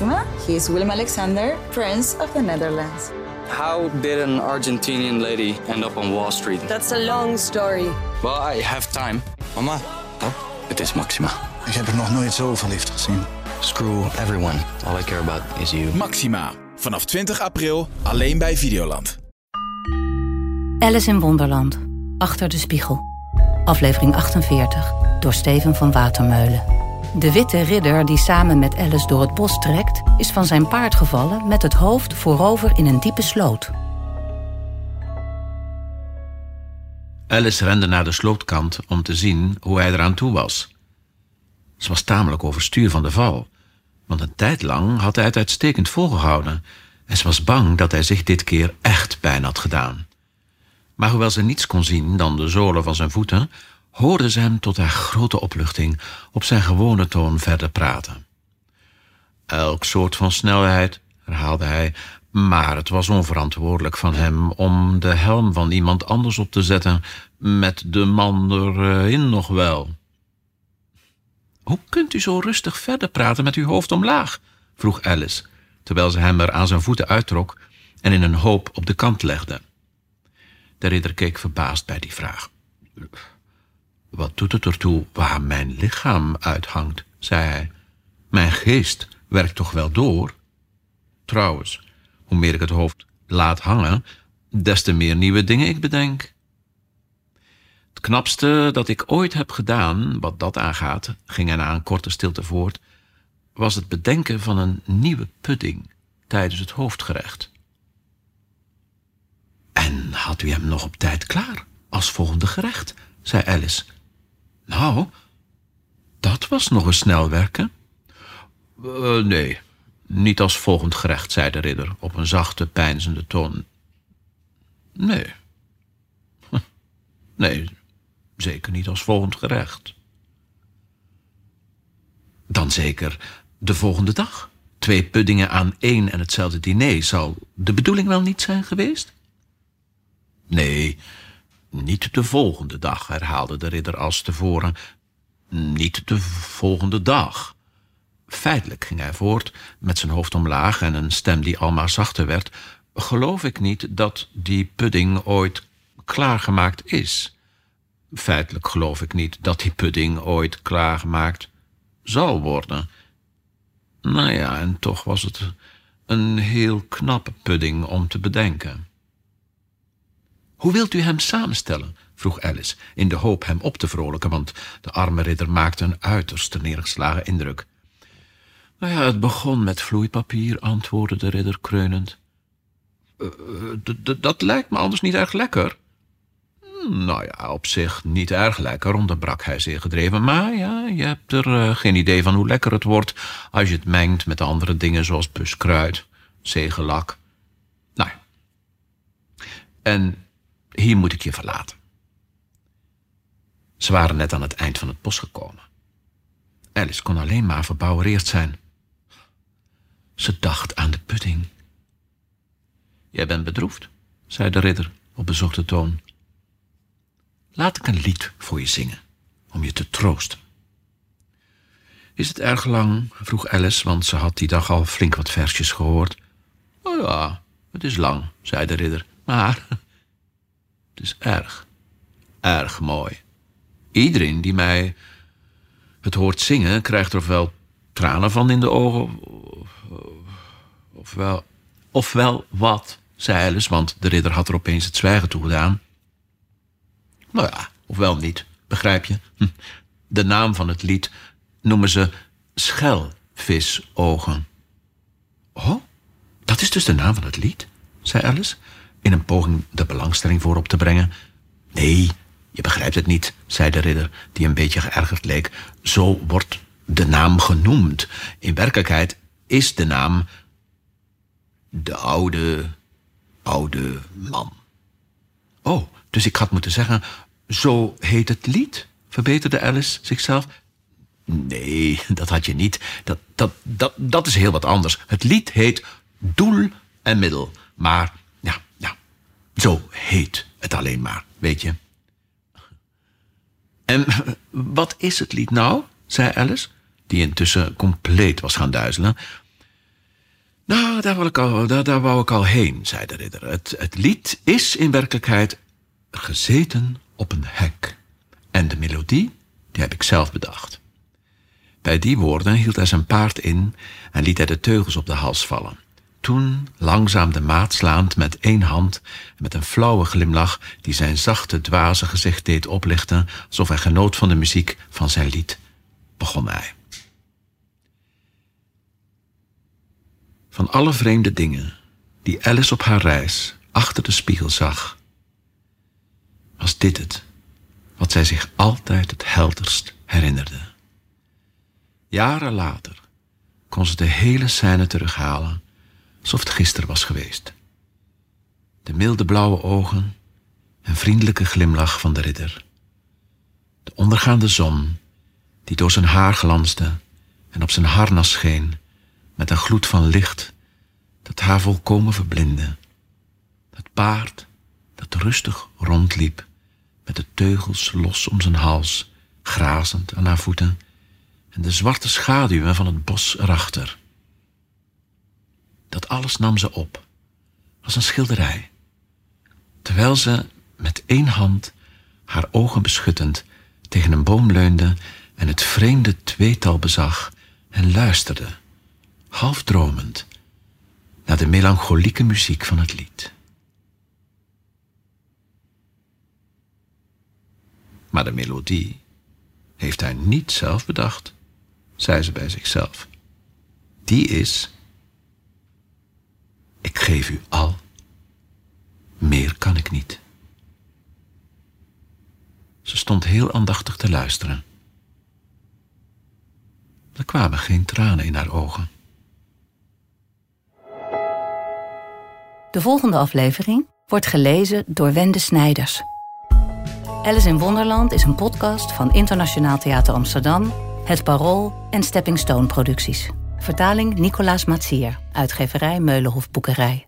Maxima. He is Willem Alexander, Prince of the Netherlands. How did an Argentinian lady end up on Wall Street? That's a long story. Well, I have time. Mama, Oh, het is Maxima. ik heb er nog nooit zo verliefd gezien. Screw everyone. All I care about is you. Maxima. Vanaf 20 april alleen bij Videoland. Alice in Wonderland. Achter de spiegel. Aflevering 48. Door Steven van Watermeulen. De witte ridder die samen met Alice door het bos trekt... is van zijn paard gevallen met het hoofd voorover in een diepe sloot. Alice rende naar de slootkant om te zien hoe hij eraan toe was. Ze was tamelijk overstuur van de val, want een tijd lang had hij het uitstekend volgehouden en ze was bang dat hij zich dit keer echt pijn had gedaan. Maar hoewel ze niets kon zien dan de zolen van zijn voeten, hoorde ze hem tot haar grote opluchting op zijn gewone toon verder praten. Elk soort van snelheid, herhaalde hij, maar het was onverantwoordelijk van hem om de helm van iemand anders op te zetten, met de man erin nog wel. Hoe kunt u zo rustig verder praten met uw hoofd omlaag? vroeg Alice, terwijl ze hem er aan zijn voeten uittrok en in een hoop op de kant legde. De ridder keek verbaasd bij die vraag. Wat doet het ertoe waar mijn lichaam uithangt, zei hij. Mijn geest werkt toch wel door? Trouwens, hoe meer ik het hoofd laat hangen, des te meer nieuwe dingen ik bedenk. Het knapste dat ik ooit heb gedaan, wat dat aangaat, ging hij na een korte stilte voort, was het bedenken van een nieuwe pudding tijdens het hoofdgerecht. En had u hem nog op tijd klaar, als volgende gerecht, zei Alice. Nou, dat was nog eens snel werken. Eh, nee, niet als volgend gerecht, zei de ridder op een zachte, pijnzende toon. Nee. Nee, zeker niet als volgend gerecht. Dan zeker de volgende dag. Twee puddingen aan één en hetzelfde diner zal de bedoeling wel niet zijn geweest? Nee, niet de volgende dag, herhaalde de ridder als tevoren. Niet de volgende dag. Feitelijk ging hij voort, met zijn hoofd omlaag en een stem die almaar zachter werd. Geloof ik niet dat die pudding ooit klaargemaakt is. Feitelijk geloof ik niet dat die pudding ooit klaargemaakt zal worden. Nou ja, en toch was het een heel knappe pudding om te bedenken. Hoe wilt u hem samenstellen? vroeg Alice, in de hoop hem op te vrolijken, want de arme ridder maakte een uiterst neergeslagen indruk. Nou ja, het begon met vloeipapier, antwoordde de ridder kreunend. "Eh, dat lijkt me anders niet erg lekker. "Hm, Nou ja, op zich niet erg lekker, onderbrak hij zeer gedreven. Maar ja, je hebt er eh, geen idee van hoe lekker het wordt als je het mengt met andere dingen zoals buskruid, zegellak. Nou ja. En hier moet ik je verlaten. Ze waren net aan het eind van het bos gekomen. Alice kon alleen maar verbouwereerd zijn. Ze dacht aan de pudding. Jij bent bedroefd, zei de ridder op bezochte toon. Laat ik een lied voor je zingen, om je te troosten. Is het erg lang? vroeg Alice, want ze had die dag al flink wat versjes gehoord. Oh ja, het is lang, zei de ridder, maar is erg, erg mooi. Iedereen die mij het hoort zingen, krijgt er ofwel tranen van in de ogen, ofwel, ofwel wat, zei Alice, want de ridder had er opeens het zwijgen toegedaan. Nou ja, ofwel niet, begrijp je? Hm. De naam van het lied noemen ze schelvisogen. Oh, dat is dus de naam van het lied, zei Alice, in een poging de belangstelling voorop te brengen. Nee, je begrijpt het niet, zei de ridder, die een beetje geërgerd leek. Zo wordt de naam genoemd. In werkelijkheid is de naam de oude, oude man. Oh, dus ik had moeten zeggen, zo heet het lied, verbeterde Alice zichzelf. Nee, dat had je niet. Dat, dat, dat, dat is heel wat anders. Het lied heet Doel en Middel. Maar, zo heet het alleen maar, weet je. En wat is het lied nou? zei Alice, die intussen compleet was gaan duizelen. Nou, daar, wil ik al, daar, daar wou ik al heen, zei de ridder. Het, het lied is in werkelijkheid gezeten op een hek. En de melodie, die heb ik zelf bedacht. Bij die woorden hield hij zijn paard in en liet hij de teugels op de hals vallen. Toen langzaam de maat slaand met één hand en met een flauwe glimlach die zijn zachte, dwaze gezicht deed oplichten, alsof hij genoot van de muziek van zijn lied, begon hij. Van alle vreemde dingen die Alice op haar reis achter de spiegel zag, was dit het wat zij zich altijd het helderst herinnerde. Jaren later kon ze de hele scène terughalen alsof het gisteren was geweest. De milde blauwe ogen en vriendelijke glimlach van de ridder. De ondergaande zon die door zijn haar glansde en op zijn harnas scheen met een gloed van licht dat haar volkomen verblindde. Het paard dat rustig rondliep met de teugels los om zijn hals, grazend aan haar voeten en de zwarte schaduwen van het bos erachter. Dat alles nam ze op, als een schilderij, terwijl ze met één hand, haar ogen beschuttend, tegen een boom leunde en het vreemde tweetal bezag en luisterde, half dromend, naar de melancholieke muziek van het lied. Maar de melodie heeft hij niet zelf bedacht, zei ze bij zichzelf. Die is, geef u al, meer kan ik niet. Ze stond heel aandachtig te luisteren. Er kwamen geen tranen in haar ogen. De volgende aflevering wordt gelezen door Wende Snijders. Alice in Wonderland is een podcast van Internationaal Theater Amsterdam, Het Parool en Stepping Stone Producties. Vertaling Nicolaas Matsier, uitgeverij Meulenhof Boekerij.